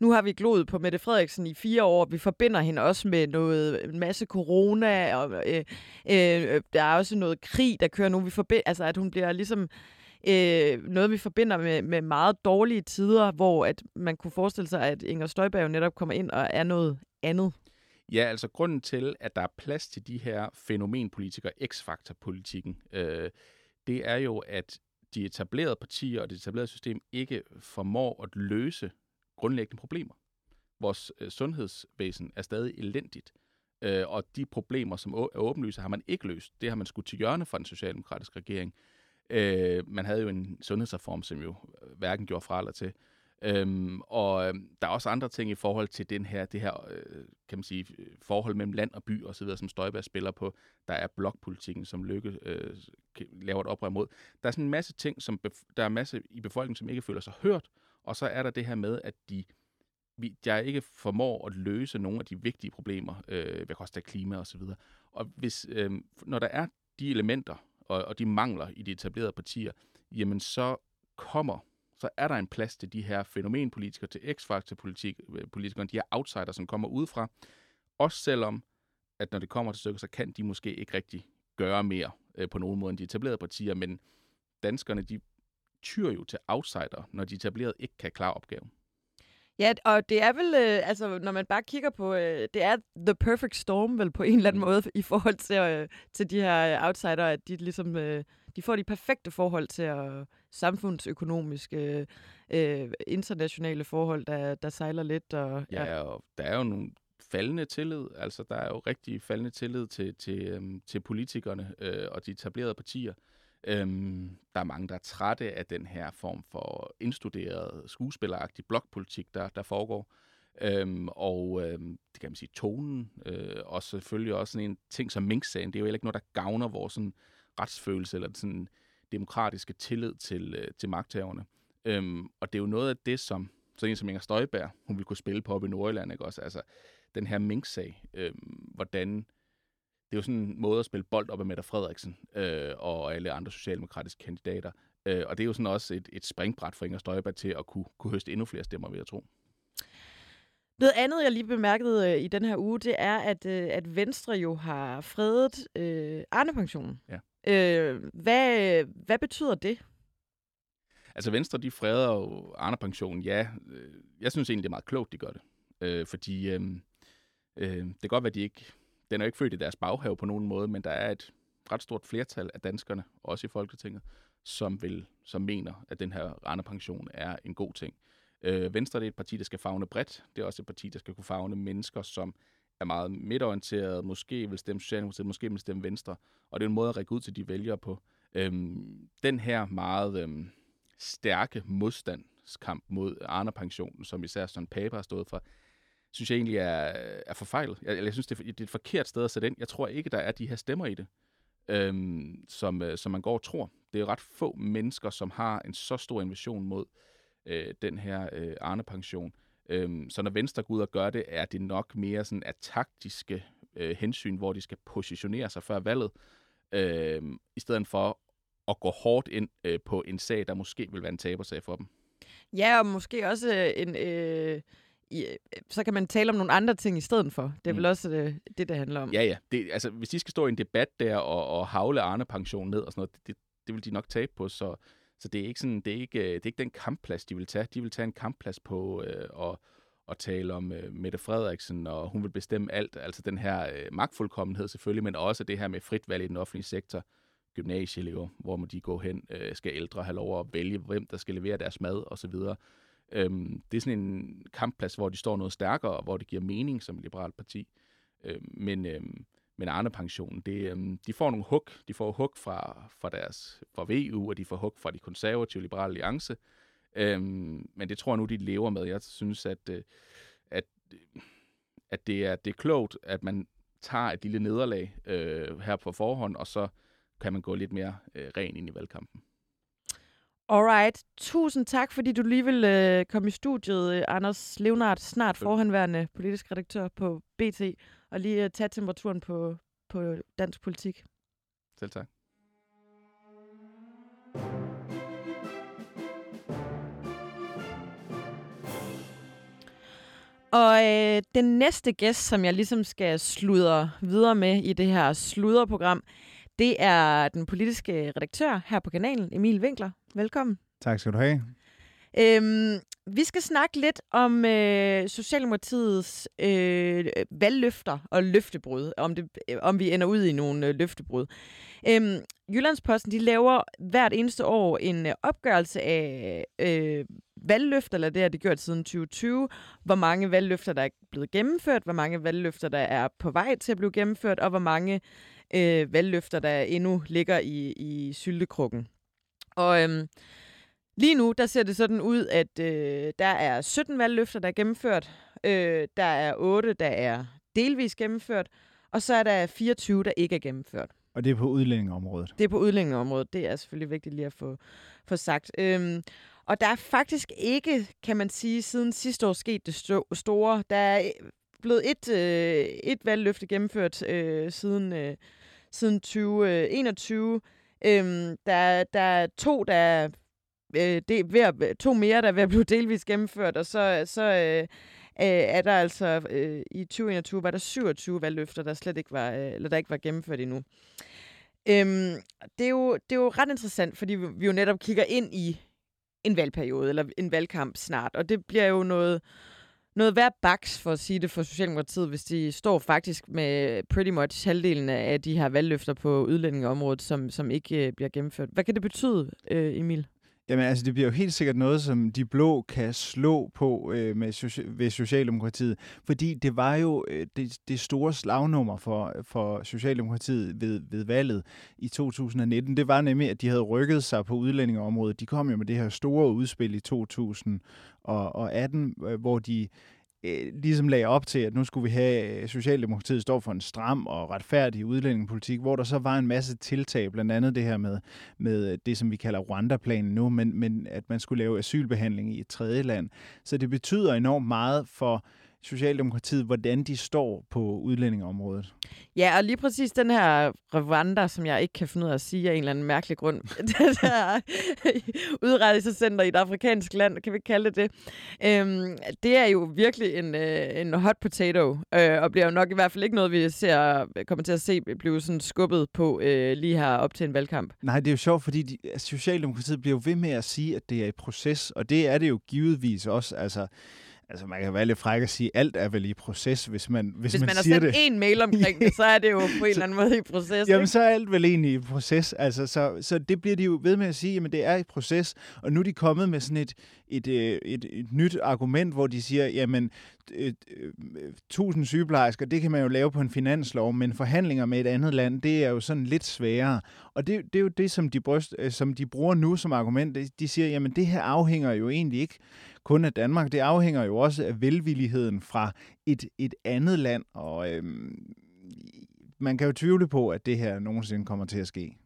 nu har vi gloet på Mette Frederiksen i fire år. Vi forbinder hende også med noget, en masse corona, og øh, øh, øh der er også noget krig, der kører nu. Vi forbinder, altså, at hun bliver ligesom øh, noget, vi forbinder med, med meget dårlige tider, hvor at man kunne forestille sig, at Inger Støjberg jo netop kommer ind og er noget andet. Ja, altså grunden til, at der er plads til de her fænomenpolitikere, X-faktor-politikken, øh, det er jo, at de etablerede partier og det etablerede system ikke formår at løse grundlæggende problemer. Vores øh, sundhedsvæsen er stadig elendigt, øh, og de problemer, som er åbenlyse, har man ikke løst. Det har man skudt til hjørne fra den socialdemokratiske regering. Øh, man havde jo en sundhedsreform, som jo øh, hverken gjorde fra eller til. Øhm, og øh, der er også andre ting i forhold til den her, det her øh, kan man sige, forhold mellem land og by og så videre, som Støjberg spiller på. Der er blokpolitikken, som Lykke øh, laver et oprør mod. Der er sådan en masse ting, som der er masse i befolkningen, som ikke føler sig hørt, og så er der det her med, at de vi, jeg ikke formår at løse nogle af de vigtige problemer, øh, hvad koster klima og så videre. Og hvis, øh, når der er de elementer og, og de mangler i de etablerede partier, jamen så kommer så er der en plads til de her fænomenpolitikere, til X-faktor-politikere, øh, de her outsider, som kommer udefra. Også selvom, at når det kommer til stykker, så kan de måske ikke rigtig gøre mere øh, på nogen måde end de etablerede partier, men danskerne, de tyr jo til outsider, når de etablerede ikke kan klare opgaven. Ja, og det er vel, øh, altså når man bare kigger på, øh, det er the perfect storm vel på en eller anden mm. måde i forhold til, øh, til de her outsider, at de ligesom, øh, de får de perfekte forhold til at samfundsøkonomiske, øh, internationale forhold, der, der sejler lidt. Og, ja, ja, og der er jo nogle faldende tillid, altså der er jo rigtig faldende tillid til, til, øhm, til politikerne øh, og de etablerede partier. Øhm, der er mange, der er trætte af den her form for indstuderet, skuespilleragtig blokpolitik, der, der foregår. Øhm, og øhm, det kan man sige, tonen, øh, og selvfølgelig også sådan en ting som Mink-sagen, det er jo heller ikke noget, der gavner vores sådan, retsfølelse eller sådan demokratiske tillid til, øh, til magthaverne. Øhm, og det er jo noget af det, som sådan en som Inger Støjberg, hun ville kunne spille på op i Nordjylland, ikke også? Altså, den her Mink-sag, øhm, hvordan det er jo sådan en måde at spille bold op af Mette Frederiksen øh, og alle andre socialdemokratiske kandidater. Øh, og det er jo sådan også et, et springbræt for Inger Støjberg til at kunne, kunne høste endnu flere stemmer, vil jeg tro. Noget andet, jeg lige bemærkede øh, i den her uge, det er, at, øh, at Venstre jo har fredet øh, Arne-pensionen. Ja. Øh, hvad, hvad betyder det? Altså Venstre, de freder jo Arne-pensionen, ja. Øh, jeg synes egentlig, det er meget klogt, de gør det. Øh, fordi øh, øh, det kan godt være, de ikke den er ikke født i deres baghave på nogen måde, men der er et ret stort flertal af danskerne, også i Folketinget, som, vil, som mener, at den her rendepension er en god ting. Øh, Venstre det er et parti, der skal fagne bredt. Det er også et parti, der skal kunne fagne mennesker, som er meget midtorienteret, måske vil stemme Socialdemokratiet, måske vil stemme Venstre. Og det er en måde at række ud til de vælgere på. Øhm, den her meget øhm, stærke modstandskamp mod Arne-pensionen, som især Søren Pape har stået for, synes jeg egentlig er, er forfejlet. Jeg, jeg synes, det er, det er et forkert sted at sætte ind. Jeg tror ikke, der er de her stemmer i det, øhm, som, øh, som man går og tror. Det er ret få mennesker, som har en så stor invasion mod øh, den her øh, Arne-pension. Øhm, så når Venstre går ud og gør det, er det nok mere sådan af taktiske øh, hensyn, hvor de skal positionere sig før valget, øh, i stedet for at gå hårdt ind øh, på en sag, der måske vil være en tabersag for dem. Ja, og måske også øh, en... Øh, så kan man tale om nogle andre ting i stedet for. Det er mm. vel også øh, det, det handler om. Ja, ja. Det, altså, hvis de skal stå i en debat der og, og havle Arne-pension ned og sådan noget, det, det, det vil de nok tabe på, så, så det er ikke sådan, det er ikke, det er ikke den kampplads, de vil tage. De vil tage en kampplads på øh, og, og tale om øh, Mette Frederiksen, og hun vil bestemme alt. Altså den her øh, magtfuldkommenhed selvfølgelig, men også det her med frit valg i den offentlige sektor gymnasieelever, hvor må de gå hen, øh, skal ældre have lov at vælge, hvem der skal levere deres mad osv. Øhm, det er sådan en kampplads, hvor de står noget stærkere, og hvor det giver mening som liberalt parti. Øhm, men, øhm, men Arne-pensionen, det, øhm, de får nogle hug. De får hug fra, fra, deres, fra VU, og de får hug fra de konservative liberale alliance. Øhm, men det tror jeg nu, de lever med. Jeg synes, at, øh, at, øh, at det, er, det er klogt, at man tager et lille nederlag øh, her på forhånd, og så kan man gå lidt mere øh, ren ind i valgkampen. Alright. Tusind tak, fordi du lige vil øh, komme i studiet, øh, Anders Levnart, snart forhenværende politisk redaktør på BT, og lige øh, tage temperaturen på, på dansk politik. Selv tak. Og øh, den næste gæst, som jeg ligesom skal sludre videre med i det her sludderprogram, det er den politiske redaktør her på kanalen, Emil Winkler. Velkommen. Tak skal du have. Øhm, vi skal snakke lidt om øh, Socialdemokratiets øh, valgløfter og løftebrud, om, det, om vi ender ud i nogle øh, løftebrud. Øhm, Jyllandsposten de laver hvert eneste år en øh, opgørelse af øh, valgløfter, eller det har de gjort siden 2020, hvor mange valgløfter, der er blevet gennemført, hvor mange valgløfter, der er på vej til at blive gennemført, og hvor mange øh, valgløfter, der endnu ligger i, i syltekrukken. Og øhm, Lige nu, der ser det sådan ud, at øh, der er 17 valgløfter, der er gennemført. Øh, der er 8, der er delvis gennemført. Og så er der 24, der ikke er gennemført. Og det er på udlændingeområdet? Det er på udlændingeområdet. Det er selvfølgelig vigtigt lige at få, få sagt. Øhm, og der er faktisk ikke, kan man sige, siden sidste år sket det store. Der er blevet et, øh, et valgløfte gennemført øh, siden, øh, siden 2021. Øh, øhm, der, der er to, der er, øh, det er ved at, to mere, der er ved at blive delvis gennemført, og så, så øh, øh, er der altså øh, i 2021 var der 27 valgløfter, der slet ikke var, øh, eller der ikke var gennemført endnu. Øhm, det, er jo, det er jo ret interessant, fordi vi, jo netop kigger ind i en valgperiode, eller en valgkamp snart, og det bliver jo noget, noget værd baks, for at sige det for Socialdemokratiet, hvis de står faktisk med pretty much halvdelen af de her valgløfter på udlændingeområdet, som, som ikke øh, bliver gennemført. Hvad kan det betyde, øh, Emil? Jamen altså, det bliver jo helt sikkert noget, som de blå kan slå på øh, med socia- ved Socialdemokratiet, fordi det var jo øh, det, det store slagnummer for, for Socialdemokratiet ved, ved valget i 2019. Det var nemlig, at de havde rykket sig på udlændingeområdet. De kom jo med det her store udspil i 2000 og, og 18, øh, hvor de øh, ligesom lagde op til, at nu skulle vi have, øh, Socialdemokratiet står for en stram og retfærdig udlændingepolitik, hvor der så var en masse tiltag, blandt andet det her med, med øh, det, som vi kalder Rwanda-planen nu, men, men at man skulle lave asylbehandling i et tredje land. Så det betyder enormt meget for Socialdemokratiet, hvordan de står på udlændingeområdet. Ja, og lige præcis den her Rwanda, som jeg ikke kan finde ud af at sige af en eller anden mærkelig grund. det her udrejsecenter i et afrikansk land, kan vi kalde det det. Øhm, det er jo virkelig en, øh, en hot potato, øh, og bliver jo nok i hvert fald ikke noget, vi ser, kommer til at se blive sådan skubbet på øh, lige her op til en valgkamp. Nej, det er jo sjovt, fordi de, altså, Socialdemokratiet bliver jo ved med at sige, at det er et proces, og det er det jo givetvis også. Altså, Altså, man kan være lidt fræk at sige, at alt er vel i proces, hvis man, hvis, hvis man, man siger det. Hvis man har sendt en mail omkring det, så er det jo på en eller anden måde i proces. Jamen, ikke? så er alt vel egentlig i proces. Altså, så, så det bliver de jo ved med at sige, at det er i proces. Og nu er de kommet med sådan et, et, et, øh, et, et nyt argument, hvor de siger, jamen, et, et, tusind sygeplejersker, det kan man jo lave på en finanslov, men forhandlinger med et andet land, det er jo sådan lidt sværere. Og det, det er jo det, som de, bryst, øh, som de bruger nu som argument. De siger, jamen det her afhænger jo egentlig ikke kun af Danmark, det afhænger jo også af velvilligheden fra et, et andet land, og øhm, man kan jo tvivle på, at det her nogensinde kommer til at ske.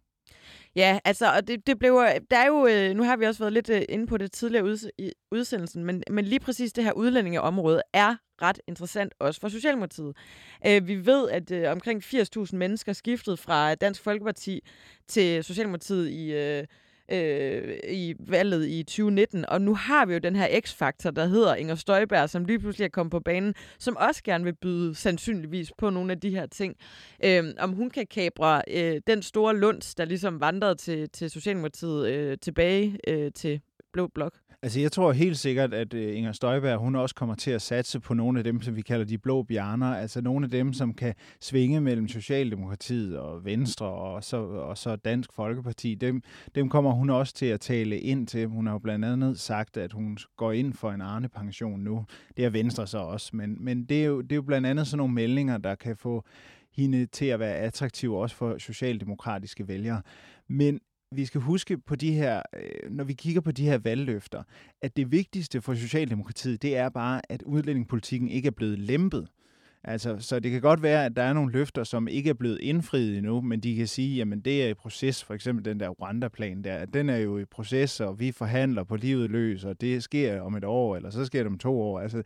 Ja, altså, og det, det blev, der er jo, øh, nu har vi også været lidt øh, inde på det tidligere ud, i udsendelsen, men, men lige præcis det her udlændingeområde er ret interessant også for Socialdemokratiet. Øh, vi ved, at øh, omkring 80.000 mennesker skiftede fra Dansk Folkeparti til Socialdemokratiet i øh, øh, i valget i 2019. Og nu har vi jo den her X-faktor, der hedder Inger Støjberg, som lige pludselig er kommet på banen, som også gerne vil byde sandsynligvis på nogle af de her ting. Øh, om hun kan kabre øh, den store lunds, der ligesom vandrede til, til Socialdemokratiet øh, tilbage øh, til Blå Blok. Altså, jeg tror helt sikkert, at øh, Inger Støjberg, hun også kommer til at satse på nogle af dem, som vi kalder de blå bjerner. Altså nogle af dem, som kan svinge mellem Socialdemokratiet og Venstre og så, og så Dansk Folkeparti. Dem, dem kommer hun også til at tale ind til. Hun har jo blandt andet sagt, at hun går ind for en Arne-pension nu. Det er Venstre så også. Men, men det, er jo, det er jo blandt andet sådan nogle meldinger, der kan få hende til at være attraktiv også for socialdemokratiske vælgere. Men vi skal huske på de her, øh, når vi kigger på de her valgløfter, at det vigtigste for Socialdemokratiet, det er bare, at udlændingepolitikken ikke er blevet lempet. Altså, så det kan godt være, at der er nogle løfter, som ikke er blevet indfriet endnu, men de kan sige, jamen det er i proces, for eksempel den der Rwanda-plan der, den er jo i proces, og vi forhandler på livet løs, og det sker om et år, eller så sker det om to år. Altså,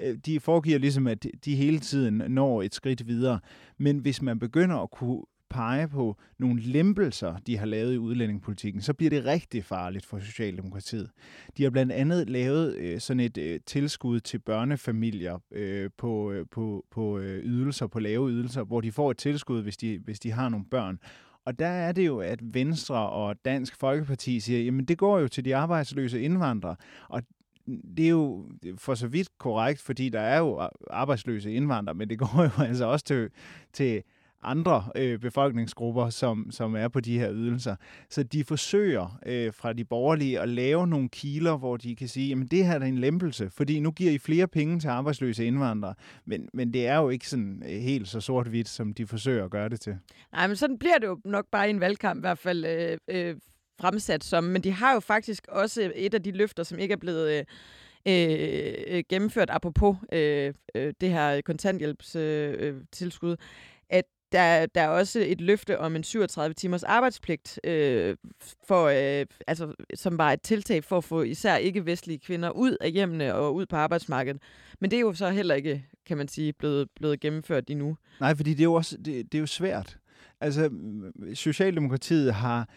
øh, de foregiver ligesom, at de hele tiden når et skridt videre. Men hvis man begynder at kunne pege på nogle lempelser, de har lavet i udlændingepolitikken, så bliver det rigtig farligt for Socialdemokratiet. De har blandt andet lavet øh, sådan et øh, tilskud til børnefamilier øh, på, øh, på, på øh, ydelser, på lave ydelser, hvor de får et tilskud, hvis de, hvis de har nogle børn. Og der er det jo, at Venstre og Dansk Folkeparti siger, jamen det går jo til de arbejdsløse indvandrere. Og det er jo for så vidt korrekt, fordi der er jo øh, arbejdsløse indvandrere, men det går jo altså også til, til andre øh, befolkningsgrupper, som, som er på de her ydelser. Så de forsøger øh, fra de borgerlige at lave nogle kiler, hvor de kan sige, at det her er en lempelse, fordi nu giver I flere penge til arbejdsløse indvandrere. Men, men det er jo ikke sådan øh, helt så sort-hvidt, som de forsøger at gøre det til. Nej, men sådan bliver det jo nok bare i en valgkamp i hvert fald. Øh, øh fremsat som. Men de har jo faktisk også et af de løfter, som ikke er blevet øh, øh, gennemført, apropos øh, øh, det her kontanthjælpstilskud, øh, øh, tilskud, der, der er også et løfte om en 37 timers arbejdspligt, øh, for, øh, altså, som var et tiltag for at få især ikke-vestlige kvinder ud af hjemmene og ud på arbejdsmarkedet. Men det er jo så heller ikke, kan man sige, blevet, blevet gennemført endnu. Nej, fordi det er jo, også, det, det er jo svært. Altså, Socialdemokratiet har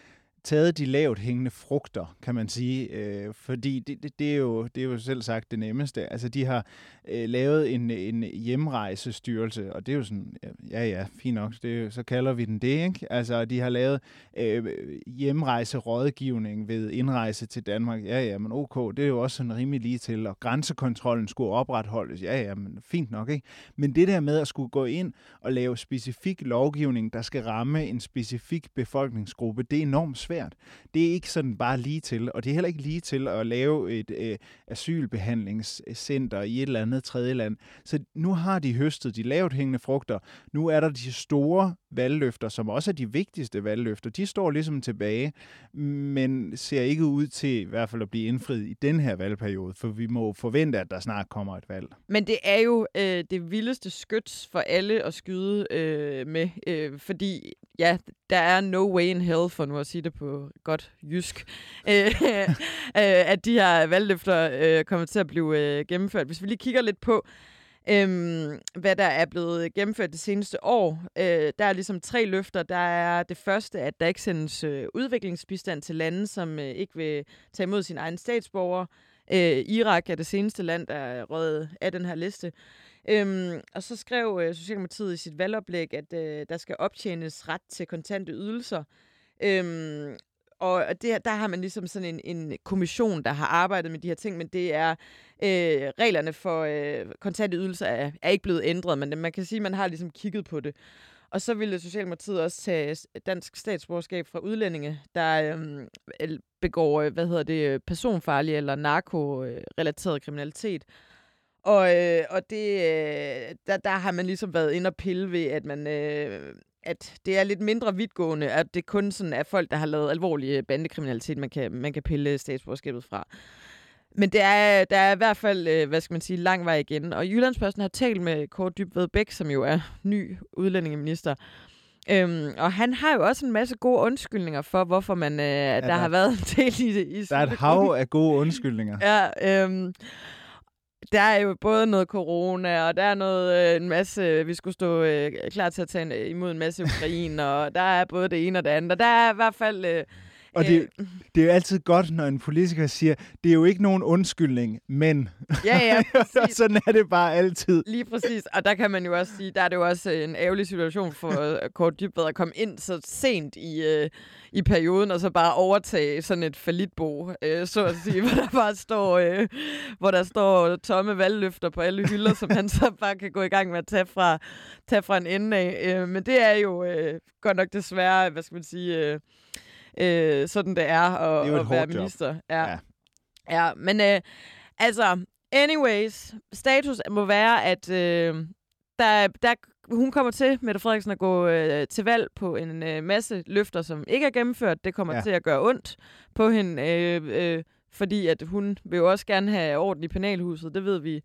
taget de lavt hængende frugter, kan man sige, øh, fordi det, det, det, er jo, det er jo selv sagt det nemmeste. Altså, de har øh, lavet en, en hjemrejsestyrelse, og det er jo sådan, ja, ja, fint nok, det, så kalder vi den det, ikke? Altså, de har lavet øh, hjemrejserådgivning ved indrejse til Danmark. Ja, ja, men ok, det er jo også sådan rimelig lige til, og grænsekontrollen skulle opretholdes. Ja, ja, men fint nok, ikke? Men det der med at skulle gå ind og lave specifik lovgivning, der skal ramme en specifik befolkningsgruppe, det er enormt svært svært. Det er ikke sådan bare lige til, og det er heller ikke lige til at lave et øh, asylbehandlingscenter i et eller andet tredje land. Så nu har de høstet de lavt hængende frugter. Nu er der de store valgløfter, som også er de vigtigste valgløfter. De står ligesom tilbage, men ser ikke ud til i hvert fald at blive indfriet i den her valgperiode, for vi må forvente, at der snart kommer et valg. Men det er jo øh, det vildeste skyts for alle at skyde øh, med, øh, fordi ja, der er no way in hell, for nu at sige det på godt jysk, øh, øh, at de her valgløfter øh, kommer til at blive øh, gennemført. Hvis vi lige kigger lidt på, Øhm, hvad der er blevet gennemført det seneste år. Øh, der er ligesom tre løfter. Der er det første, at der ikke sendes øh, udviklingsbistand til lande, som øh, ikke vil tage imod sine egne statsborgere. Øh, Irak er det seneste land, der er røget af den her liste. Øhm, og så skrev øh, Socialdemokratiet i sit valgoplæg, at øh, der skal optjenes ret til kontante ydelser. Øhm, og det, der har man ligesom sådan en, en kommission, der har arbejdet med de her ting, men det er øh, reglerne for øh, kontante ydelser er, er ikke blevet ændret, men man kan sige, at man har ligesom kigget på det. Og så ville Socialdemokratiet også tage dansk statsborgerskab fra udlændinge, der øhm, øh, begår, hvad hedder det, personfarlig eller narkorelateret øh, kriminalitet. Og, øh, og det, øh, der, der har man ligesom været inde og pille ved, at man... Øh, at det er lidt mindre vidtgående, at det kun sådan er folk, der har lavet alvorlige bandekriminalitet, man kan, man kan pille statsborgerskabet fra. Men det er, der er i hvert fald, øh, hvad skal man sige, lang vej igen. Og Jyllandsposten har talt med Kåre Dybved Bæk, som jo er ny udlændingeminister. Øhm, og han har jo også en masse gode undskyldninger for, hvorfor man, øh, ja, der, der har været en del i det. I der er et hav af gode undskyldninger. Ja, øhm, der er jo både noget corona, og der er noget, øh, en masse, vi skulle stå øh, klar til at tage imod en masse ukrainer, og der er både det ene og det andet. Og der er i hvert fald... Øh, og det, øh. det er jo altid godt, når en politiker siger, det er jo ikke nogen undskyldning, men... Ja, ja, præcis. Sådan er det bare altid. Lige præcis. Og der kan man jo også sige, der er det jo også en ærgerlig situation for Kort Dybvad at komme ind så sent i, øh, i perioden, og så bare overtage sådan et falitbo, øh, så at sige, hvor der bare står, øh, hvor der står tomme valgløfter på alle hylder, som han så bare kan gå i gang med at tage fra, tage fra en ende af. Øh, men det er jo øh, godt nok desværre, hvad skal man sige... Øh, øh, sådan det er at, det er at være minister. Ja. ja. ja, men øh, altså, anyways, status må være, at øh, der, der, hun kommer til, Mette Frederiksen, at gå øh, til valg på en øh, masse løfter, som ikke er gennemført. Det kommer ja. til at gøre ondt på hende, øh, øh, fordi at hun vil jo også gerne have orden i penalhuset. Det ved vi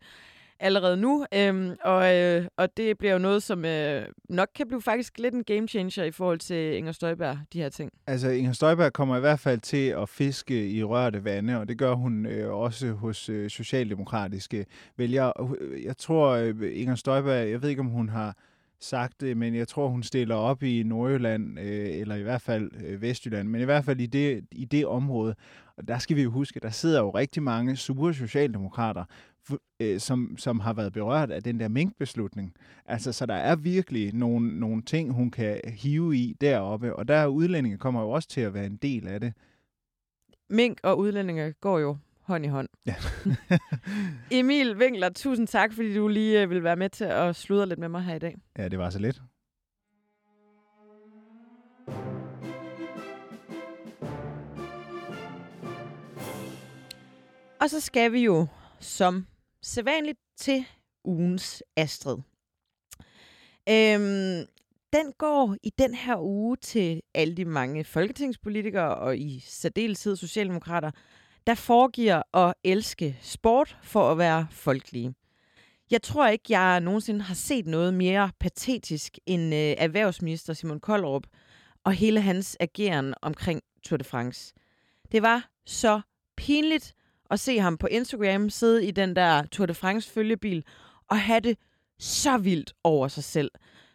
allerede nu, øhm, og, øh, og det bliver jo noget, som øh, nok kan blive faktisk lidt en game changer i forhold til Inger Støjberg, de her ting. Altså, Inger Støjberg kommer i hvert fald til at fiske i rørte vande, og det gør hun øh, også hos øh, socialdemokratiske vælgere. Øh, jeg tror, øh, Inger Støjberg, jeg ved ikke, om hun har sagt det, men jeg tror, hun stiller op i Nordjylland, øh, eller i hvert fald øh, Vestjylland, men i hvert fald i det, i det område. Og der skal vi jo huske, der sidder jo rigtig mange sure socialdemokrater, øh, som, som har været berørt af den der minkbeslutning. Altså, så der er virkelig nogle, nogle ting, hun kan hive i deroppe, og der udlændinge kommer jo også til at være en del af det. Mink og udlændinge går jo hånd i hånd. Ja. Emil Winkler, tusind tak, fordi du lige øh, vil være med til at sludre lidt med mig her i dag. Ja, det var så lidt. Og så skal vi jo som sædvanligt til ugens Astrid. Øhm, den går i den her uge til alle de mange folketingspolitikere og i særdeleshed socialdemokrater, der foregiver at elske sport for at være folkelige. Jeg tror ikke, jeg nogensinde har set noget mere patetisk end øh, erhvervsminister Simon Koldrup og hele hans ageren omkring Tour de France. Det var så pinligt at se ham på Instagram sidde i den der Tour de France følgebil og have det så vildt over sig selv.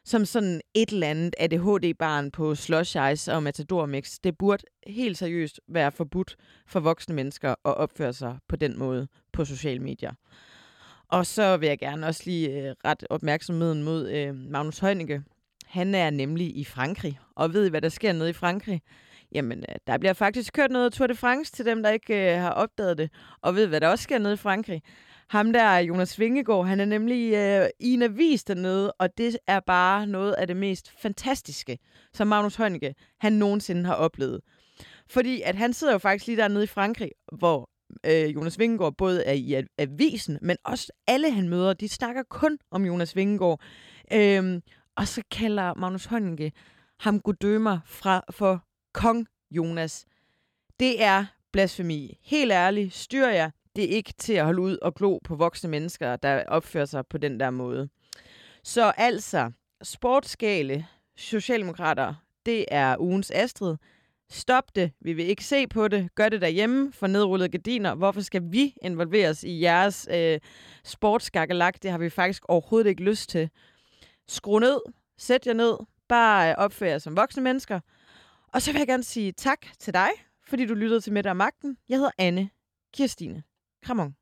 Som sådan et eller andet ADHD-barn på slush ice og matador mix. Det burde helt seriøst være forbudt for voksne mennesker at opføre sig på den måde på sociale medier. Og så vil jeg gerne også lige øh, ret opmærksomheden mod øh, Magnus Heunicke. Han er nemlig i Frankrig, og ved I, hvad der sker nede i Frankrig? Jamen, øh, der bliver faktisk kørt noget Tour de France til dem, der ikke øh, har opdaget det. Og ved hvad der også sker nede i Frankrig? Ham der, Jonas Vingegaard, han er nemlig øh, i en avis dernede, og det er bare noget af det mest fantastiske, som Magnus Heunicke, han nogensinde har oplevet. Fordi at han sidder jo faktisk lige dernede i Frankrig, hvor øh, Jonas Vingegaard både er i avisen, men også alle han møder, de snakker kun om Jonas Vingegaard. Øhm, og så kalder Magnus Heunicke ham guddømer fra, for kong Jonas. Det er blasfemi. Helt ærligt, styr jer. Det er ikke til at holde ud og glo på voksne mennesker, der opfører sig på den der måde. Så altså, sportsgale, socialdemokrater, det er ugens Astrid. Stop det. Vi vil ikke se på det. Gør det derhjemme for nedrullede gardiner. Hvorfor skal vi involveres i jeres øh, sportsgakkelak? Det har vi faktisk overhovedet ikke lyst til. Skru ned. Sæt jer ned. Bare øh, opfør jer som voksne mennesker. Og så vil jeg gerne sige tak til dig, fordi du lyttede til Med og Magten. Jeg hedder Anne Kirstine Kramon.